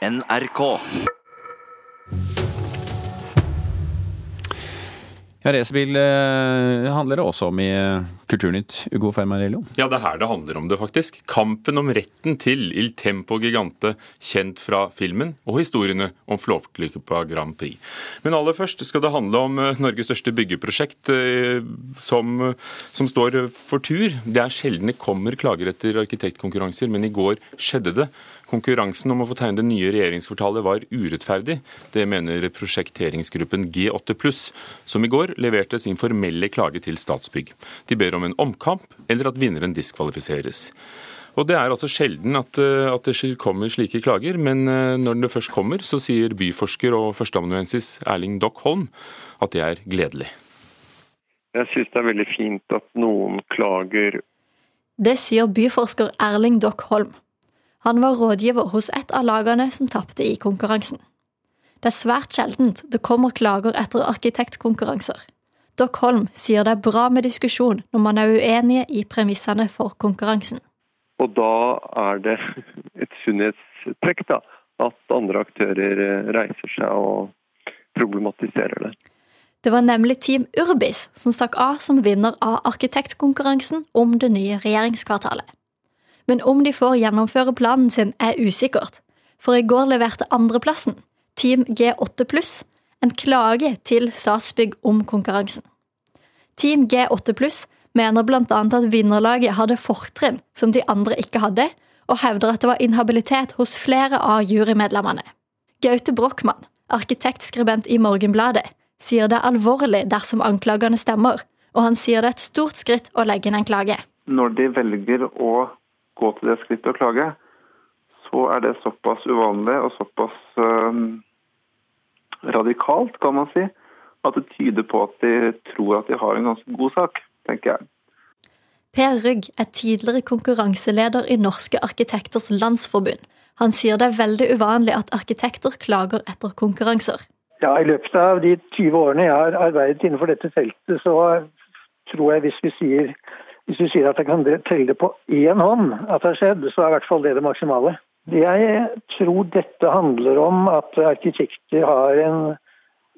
NRK. Ja, Racerbil eh, handler det også om i eh, Kulturnytt, Ugo Fermarello. Ja, det er her det handler om det, faktisk. Kampen om retten til Il Tempo Gigante, kjent fra filmen, og historiene om Flåklypa Grand Prix. Men aller først skal det handle om eh, Norges største byggeprosjekt, eh, som, som står for tur. Det er sjelden det kommer klager etter arkitektkonkurranser, men i går skjedde det. Konkurransen om å få tegne det nye regjeringskvartalet var urettferdig. Det mener prosjekteringsgruppen G8 pluss, som i går leverte sin formelle klage til Statsbygg. De ber om en omkamp, eller at vinneren diskvalifiseres. Og Det er altså sjelden at, eh, at, det kommer slike klager, men eh, når det først kommer, så sier byforsker og førsteamanuensis Erling Dock Holm at det er gledelig. Jeg syns det er veldig fint at noen klager. Det sier byforsker Erling Dock Holm. Han var rådgiver hos et av lagene som tapte i konkurransen. Det er svært sjeldent det kommer klager etter arkitektkonkurranser. Doc Holm sier det er bra med diskusjon når man er uenige i premissene for konkurransen. Og da er det et sunnhetstrekk da, at andre aktører eh, reiser seg og problematiserer det. Det var nemlig Team Urbis som stakk av som vinner av arkitektkonkurransen om det nye regjeringskvartalet men om de får gjennomføre planen sin er usikkert, for i går leverte andreplassen, Team G8 pluss, en klage til Statsbygg om konkurransen. Team G8 pluss mener blant annet at vinnerlaget hadde fortrinn som de andre ikke hadde, og hevder at det var inhabilitet hos flere av jurymedlemmene. Gaute Brochmann, arkitektskribent i Morgenbladet, sier det er alvorlig dersom anklagene stemmer, og han sier det er et stort skritt å legge inn en klage. Når de velger å gå til det skrittet å klage, så er det såpass uvanlig og såpass um, radikalt, kan man si, at det tyder på at de tror at de har en ganske god sak, tenker jeg. Per Rygg er tidligere konkurranseleder i Norske arkitekters landsforbund. Han sier det er veldig uvanlig at arkitekter klager etter konkurranser. Ja, I løpet av de 20 årene jeg har arbeidet innenfor dette feltet, så tror jeg hvis vi sier hvis du sier at jeg kan telle på én hånd at det har skjedd, så er i hvert fall det det maksimale. Jeg tror dette handler om at arkitekter har en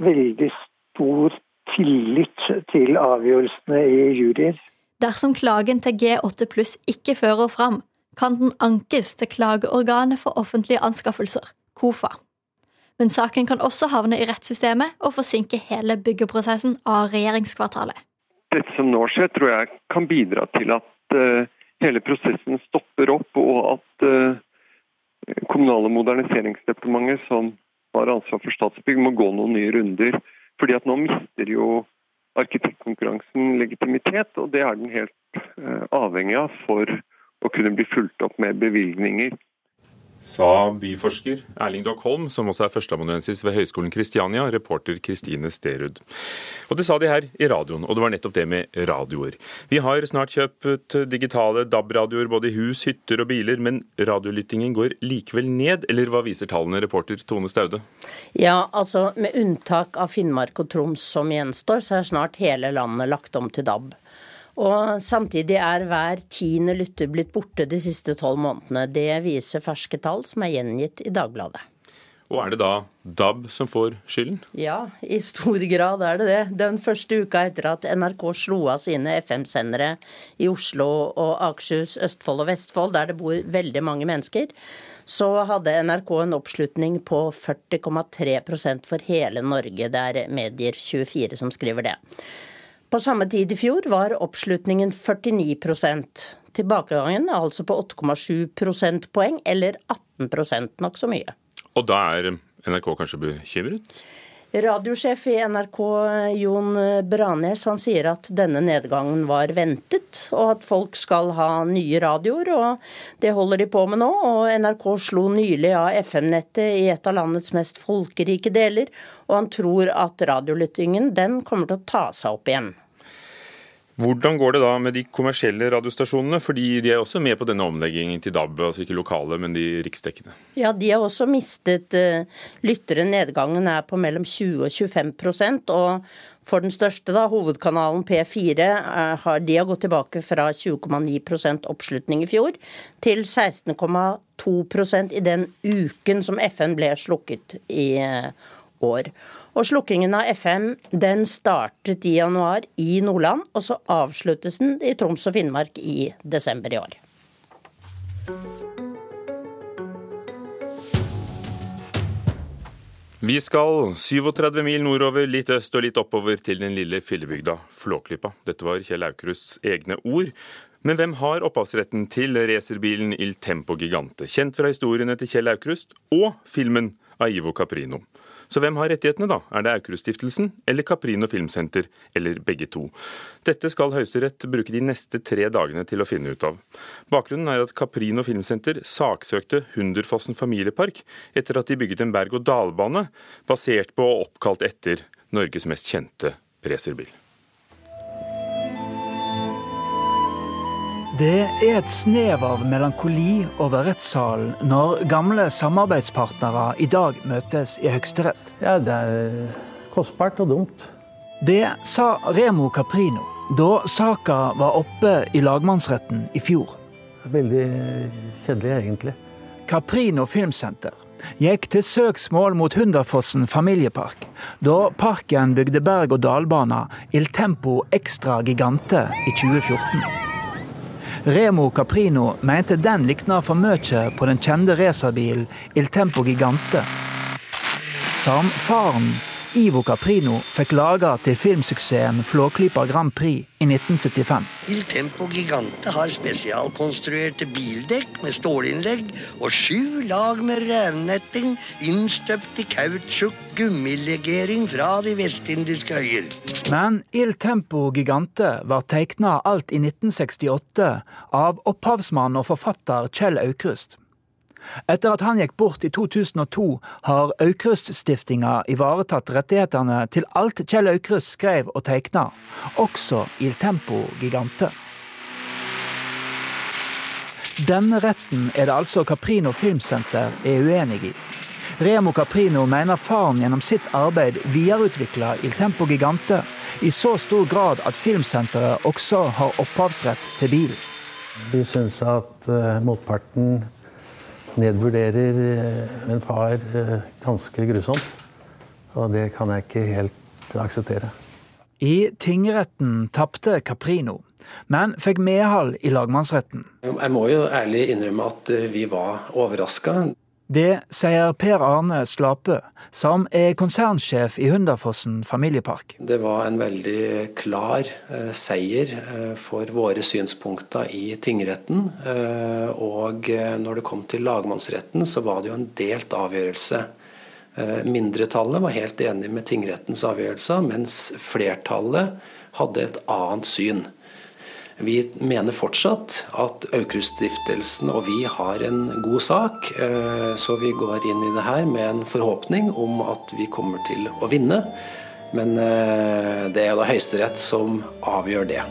veldig stor tillit til avgjørelsene i juryer. Dersom klagen til G8 pluss ikke fører fram, kan den ankes til klageorganet for offentlige anskaffelser, KOFA. Men saken kan også havne i rettssystemet og forsinke hele byggeprosessen av regjeringskvartalet dette som nå skjer, tror jeg kan bidra til at uh, hele prosessen stopper opp, og at uh, Kommunal- og moderniseringsdepartementet, som har ansvar for Statsbygg, må gå noen nye runder. Fordi at nå mister jo arkitektkonkurransen legitimitet, og det er den helt uh, avhengig av for å kunne bli fulgt opp med bevilgninger sa byforsker Erling Dock Holm, som også er førsteamanuensis ved Høgskolen Kristiania, reporter Kristine Sterud. Og det sa de her i radioen, og det var nettopp det med radioer. Vi har snart kjøpt digitale DAB-radioer både i hus, hytter og biler, men radiolyttingen går likevel ned, eller hva viser tallene, reporter Tone Staude? Ja, altså med unntak av Finnmark og Troms som gjenstår, så er snart hele landet lagt om til DAB. Og samtidig er hver tiende lytter blitt borte de siste tolv månedene. Det viser ferske tall som er gjengitt i Dagbladet. Og er det da DAB som får skylden? Ja, i stor grad er det det. Den første uka etter at NRK slo av sine FM-sendere i Oslo og Akershus, Østfold og Vestfold, der det bor veldig mange mennesker, så hadde NRK en oppslutning på 40,3% for hele Norge. Det er Medier24 som skriver det. På samme tid i fjor var oppslutningen 49% Tilbakegangen er altså på 8,7 prosentpoeng, eller 18 nok så mye. Og da er NRK kanskje bekymret? Radiosjef i NRK Jon Branes han sier at denne nedgangen var ventet, og at folk skal ha nye radioer. og Det holder de på med nå. og NRK slo nylig av FM-nettet i et av landets mest folkerike deler, og han tror at radiolyttingen den kommer til å ta seg opp igjen. Hvordan går det da med de kommersielle radiostasjonene, fordi de er også med på denne omleggingen til DAB, altså ikke lokale, men de riksdekkende? Ja, de har også mistet uh, lyttere. Nedgangen er på mellom 20 og 25% og for den største, da, hovedkanalen P4, uh, har, de har gått tilbake fra 20,9 oppslutning i fjor til 16,2% i den uken som FN ble slukket i uh, år. Og slukkingen av FM den startet i januar i Nordland, og så avsluttes den i Troms og Finnmark i desember i år. Vi skal 37 mil nordover, litt øst og litt oppover til den lille fillebygda Flåklypa. Dette var Kjell Aukrusts egne ord. Men hvem har opphavsretten til racerbilen Il Tempo Gigante, kjent fra historiene til Kjell Aukrust og filmen av Ivo Caprino? Så hvem har rettighetene, da? Er det Aukrust-stiftelsen eller Caprino Filmsenter, eller begge to? Dette skal Høyesterett bruke de neste tre dagene til å finne ut av. Bakgrunnen er at Caprino Filmsenter saksøkte Hunderfossen familiepark etter at de bygget en berg-og-dal-bane basert på og oppkalt etter Norges mest kjente racerbil. Det er et snev av melankoli over rettssalen når gamle samarbeidspartnere i dag møtes i Høyesterett. Ja, det er kostbart og dumt. Det sa Remo Caprino da saka var oppe i lagmannsretten i fjor. Veldig kjedelig, egentlig. Caprino Filmsenter gikk til søksmål mot Hunderfossen familiepark da parken bygde berg-og-dal-bana Il Tempo Extra Gigante i 2014. Remo Caprino mente den likna for mye på den kjente racerbilen Il Tempo Gigante. Som faren Ivo Caprino fikk laga til filmsuksessen Flåklypa Grand Prix i 1975. Il Tempo Gigante har spesialkonstruerte bildekk med stålinnlegg og sju lag med revnetting innstøpt i kautsjuk gummilegering fra de vestindiske øyer. Men Il Tempo Gigante var tegna alt i 1968 av opphavsmann og forfatter Kjell Aukrust. Etter at han gikk bort i 2002, har Aukrust-stiftinga ivaretatt rettighetene til alt Kjell Aukrust skrev og tegna, også Il Tempo Gigante. Denne retten er det altså Caprino Filmsenter er uenig i. Remo Caprino mener faren gjennom sitt arbeid videreutvikla Il Tempo Gigante i så stor grad at filmsenteret også har opphavsrett til bilen. Vi syns at uh, motparten nedvurderer eh, en far eh, ganske grusomt. Og det kan jeg ikke helt akseptere. I tingretten tapte Caprino, men fikk medhold i lagmannsretten. Jeg må jo ærlig innrømme at eh, vi var overraska. Det sier Per Arne Slapø, som er konsernsjef i Hunderfossen familiepark. Det var en veldig klar eh, seier eh, for våre synspunkter i tingretten. Eh, og eh, når det kom til lagmannsretten, så var det jo en delt avgjørelse. Eh, mindretallet var helt enig med tingrettens avgjørelser, mens flertallet hadde et annet syn. Vi mener fortsatt at Aukrust-stiftelsen og vi har en god sak, eh, så vi går inn i det her med en forhåpning om at vi kommer til å vinne. Men eh, det er da Høyesterett som avgjør det.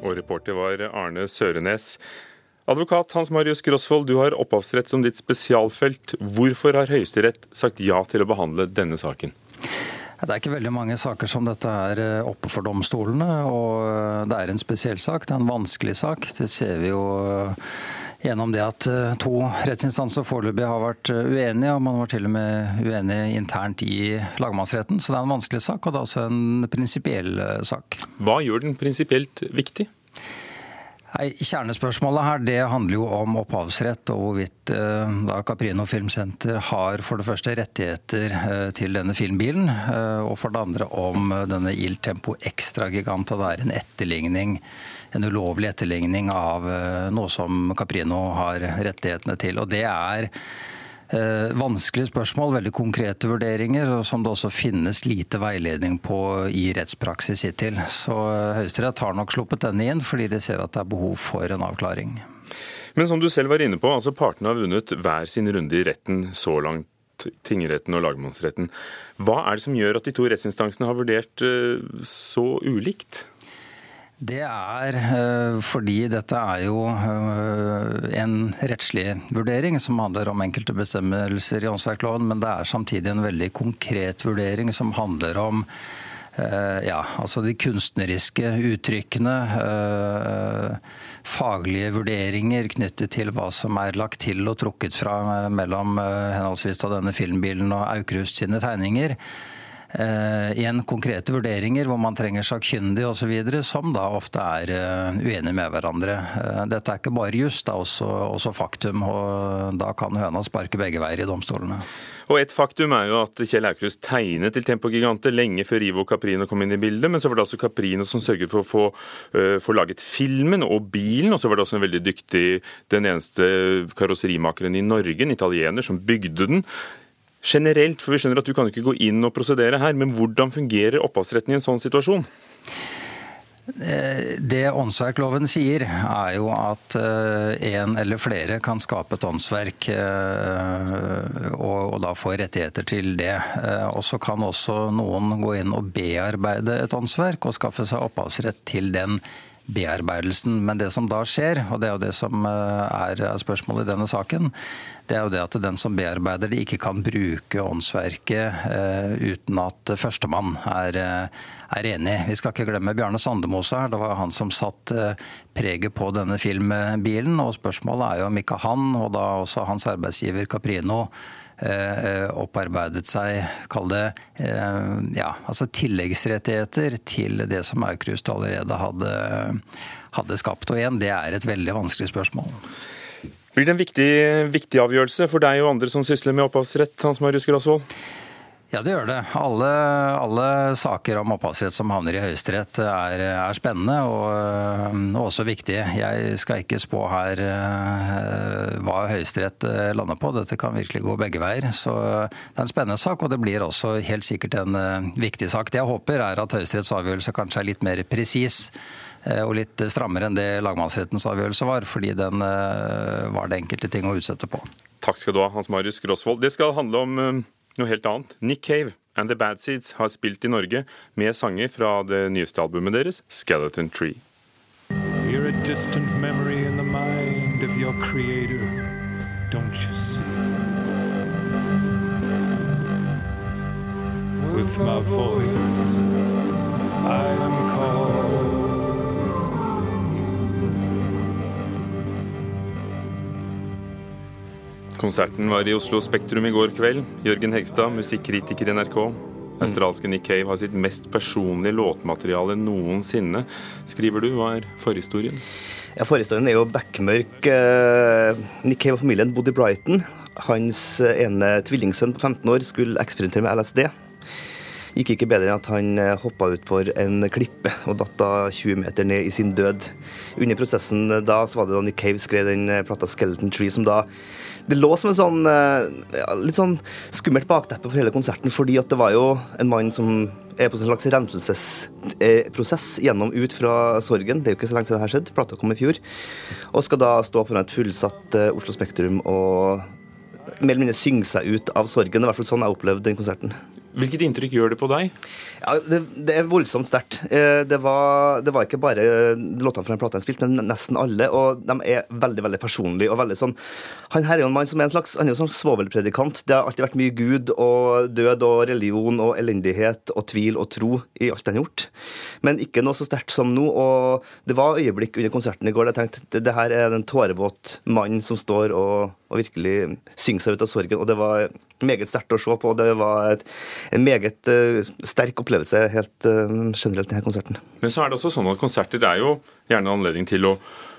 Og reporter var Arne Sørenes. Advokat Hans Marius Grosvold, du har opphavsrett som ditt spesialfelt. Hvorfor har Høyesterett sagt ja til å behandle denne saken? Det er ikke veldig mange saker som dette er eh, oppe for domstolene. Og eh, det er en spesiell sak. Det er en vanskelig sak. Det ser vi jo eh, gjennom det at to rettsinstanser foreløpig har vært uenige, og man var til og med uenig internt i lagmannsretten. Så det er en vanskelig sak, og det er også en prinsipiell sak. Hva gjør den prinsipielt viktig? Kjernespørsmålet her det handler jo om opphavsrett og hvorvidt eh, da Caprino Filmsenter har for det første rettigheter eh, til denne filmbilen, eh, og for det andre om denne Il Tempo Extra Giganta det er en etterligning, en ulovlig etterligning av noe som Caprino har rettighetene til. Og det er vanskelige spørsmål, veldig konkrete vurderinger, og som det også finnes lite veiledning på i rettspraksis hittil. Så eh, Høyesterett har nok sluppet denne inn, fordi de ser at det er behov for en avklaring. Men som du selv var inne på, altså partene har vunnet hver sin runde i retten så langt. tingretten og lagmannsretten. Hva er det som gjør at de to rettsinstansene har vurdert eh, så ulikt? Det er øh, fordi dette er jo øh, en rettslig vurdering som handler om enkelte bestemmelser i åndsverkloven, men det er samtidig en veldig konkret vurdering som handler om øh, ja, altså de kunstneriske uttrykkene. Faglige vurderinger knyttet til hva som er lagt til og trukket fra mellom henholdsvis denne filmbilen og Aukrust sine tegninger. Eh, igjen konkrete vurderinger hvor man trenger sakkyndige osv., som da ofte er eh, uenige med hverandre. Eh, dette er ikke bare juss, det er også, også, faktum. og Da kan høna sparke begge veier i domstolene. Og Et faktum er jo at Kjell Aukrust tegnet til Tempo Gigante lenge før Ivo Caprino kom inn i bildet. Men så var det altså Caprino som sørget for å få, uh, få laget filmen og bilen. Og så var det også en veldig dyktig, den eneste karosserimakeren i Norge, en italiener, som bygde den generelt, for vi skjønner at du kan ikke gå inn og prosedere her, men hvordan fungerer opphavsretten i en sånn situasjon? Eh, det åndsverkloven sier, er jo at eh, en eller flere kan skape et åndsverk eh, og, da få rettigheter til det. Og så kan også noen gå inn og bearbeide et åndsverk og skaffe seg opphavsrett til den bearbeidelsen. Men det som da skjer, og det er jo det som er spørsmålet i denne saken, det er jo det at den som bearbeider det, ikke kan bruke åndsverket uh, uten at førstemann er, uh, er, enig. Vi skal ikke glemme Bjarne Sandemose her. Det var han som satt preget på denne filmbilen. Og spørsmålet er jo om ikke han, og da også hans arbeidsgiver Caprino, opparbeidet seg, kall det, ja, altså tilleggsrettigheter til det som Aukrust allerede hadde, hadde skapt. Og igjen, det er et veldig vanskelig spørsmål. Blir det en viktig, viktig, avgjørelse for deg og andre som sysler med opphavsrett, Hans Marius Grasvold? Ja, det gjør det. Alle, alle, saker om opphavsrett som havner i Høyesterett er, er, spennende og, og, også viktige. Jeg skal ikke spå her uh, hva Høyesterett eh, lander på. Dette kan virkelig gå begge veier. Så det er en spennende sak, og det blir også helt sikkert en uh, viktig sak. Det jeg håper er at Høyesteretts avgjørelse kanskje er litt mer presis Eh, og litt strammere enn det lagmannsrettens avgjørelse var, fordi den eh, var det enkelte ting å utsette på. Takk skal du ha, Hans Marius Grosvold. Det skal handle om eh, noe helt annet. Nick Cave and The Bad Seeds har spilt i Norge med sanger fra det nyeste albumet deres, Skeleton Tree. You're a distant memory in the mind of your creator, don't you see? With my voice, I am Konserten var i Oslo Spektrum i går kveld. Jørgen Hegstad, musikkritiker i NRK. Australske Nick Cave har sitt mest personlige låtmateriale noensinne. Skriver du, hva er forhistorien? Ja, Forhistorien er jo backmørk. Eh, Nick Cave og familien bodde i Brighton. Hans ene tvillingsønn på 15 år skulle eksperimentere med LSD. Gikk ikke bedre enn at han eh, hoppa utfor en klippe og datt da 20 meter ned i sin død. Under prosessen da så var det da Nick Cave skrev den eh, plata 'Skeleton Tree', som da det lå som en sånn ja, litt sånn skummelt bakteppe for hele konserten, fordi at det var jo en mann som er på en slags renselsesprosess gjennom ut fra sorgen. Det er jo ikke så lenge siden det her skjedde. Plata kom i fjor. Og skal da stå foran et fullsatt Oslo Spektrum og mer eller mindre synge seg ut av sorgen. Det er i hvert fall sånn jeg opplevde den konserten. Hvilket inntrykk gjør det på deg? Ja, Det, det er voldsomt sterkt. Eh, det, det, var ikke bare låtene fra den plata han spilte, men nesten alle. Og de er veldig veldig personlige. og veldig sånn Han her er jo en mann som er en slags, han er jo sånn svovelpredikant. Det har alltid vært mye Gud og død og religion og elendighet og tvil og tro i alt han har gjort. Men ikke noe så sterkt som nå. Og det var øyeblikk under konserten i går da jeg tenkte det her er en tårevåt mann som står og, og virkelig synge seg ut av sorgen. Og det var meget sterkt å se på. og Det var et, en meget uh, sterk opplevelse helt uh, generelt, denne konserten. Men så er det også sånn at konserter er jo gjerne anledning til å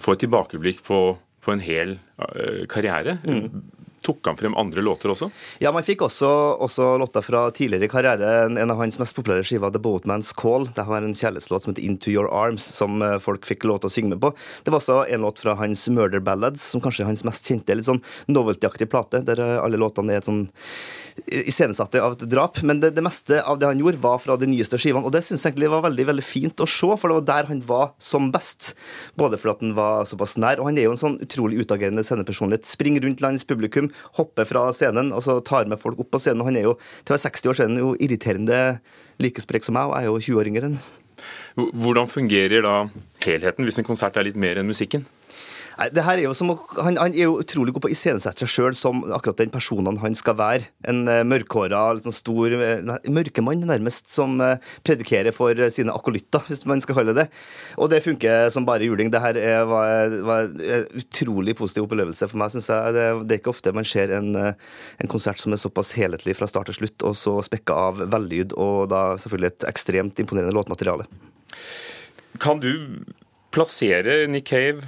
få et tilbakeblikk på, på en hel uh, karriere. Mm. Tok han frem andre låter også? Ja, man fikk også, også låter fra tidligere i karriere. En av hans mest populære skiver, The Boatman's Call. Det var en kjærlighetslåt som heter Into Your Arms, som eh, folk fikk lov å synge med på. Det var også en låt fra hans Murder Ballads, som kanskje er hans mest kjente, litt sånn novelty-aktig plate, der eh, alle låtene er et sånn iscenesatte av et drap. Men det, det, meste av det han gjorde, var fra de nyeste skivene. Og det syns jeg egentlig var veldig veldig fint å se, for det var der han var som best. Både fordi han var såpass nær, og han er jo en sånn utrolig utagerende scenepersonlighet. Springer rundt landets publikum, hopper fra scenen og så tar med folk opp på scenen. Han er jo til å være 60 år siden jo irriterende like sprek som meg, og jeg er jo 20 år yngre enn Hvordan fungerer da helheten hvis en konsert er litt mer enn musikken? Nei, det her er jo som, han, han er jo utrolig god på å iscenesette seg sjøl som akkurat den personen han skal være. En uh, mørkhåra, sånn stor uh, mørkemann, nærmest, som uh, predikerer for sine akolytter, hvis man skal kalle det Og det funker som bare juling. Det her er, var, var en utrolig positiv opplevelse for meg, syns jeg. Det, det, er ikke ofte man ser en, en, konsert som er såpass helhetlig fra start til slutt, og så spekka av vellyd, og da selvfølgelig et ekstremt imponerende låtmateriale. Kan du plassere Nick Cave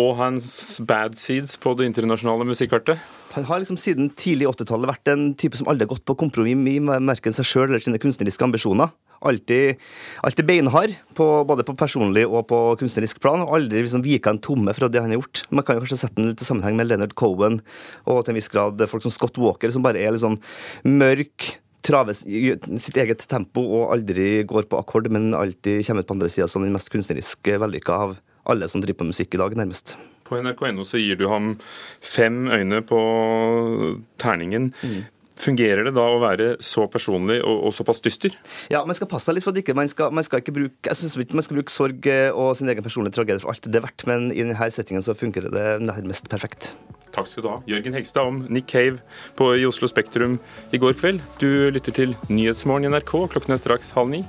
og hans bad seeds på det internasjonale musikkartet? Han har liksom siden tidlig 80-tallet vært en type som aldri har gått på kompromiss med verken seg sjøl eller sine kunstneriske ambisjoner. Alltid, alltid beinhard, på, både på personlig og på kunstnerisk plan. og Aldri liksom vika en tomme fra det han har gjort. Man kan jo kanskje sette den litt i sammenheng med Leonard Cohen og til en viss grad folk som Scott Walker, som bare er litt sånn mørk, traver sitt eget tempo og aldri går på akkord, men alltid kommer ut på andre sida som den mest kunstneriske vellykka av alle som driver på musikk i dag, nærmest. På nrk.no så gir du ham fem øyne på terningen. Mm. Fungerer det da å være så personlig og, og såpass dyster? Ja, man skal passe seg litt for at ikke, man skal, man skal ikke bruke jeg synes ikke man skal bruke sorg eh, og sin egen personlige tragedie for alt det er verdt, men i denne settingen så fungerer det nærmest perfekt. Takk skal du ha. Jørgen Hegstad om Nick Cave på, i Oslo Spektrum i går kveld. Du lytter til Nyhetsmorgen i NRK. Klokken er straks halv ni.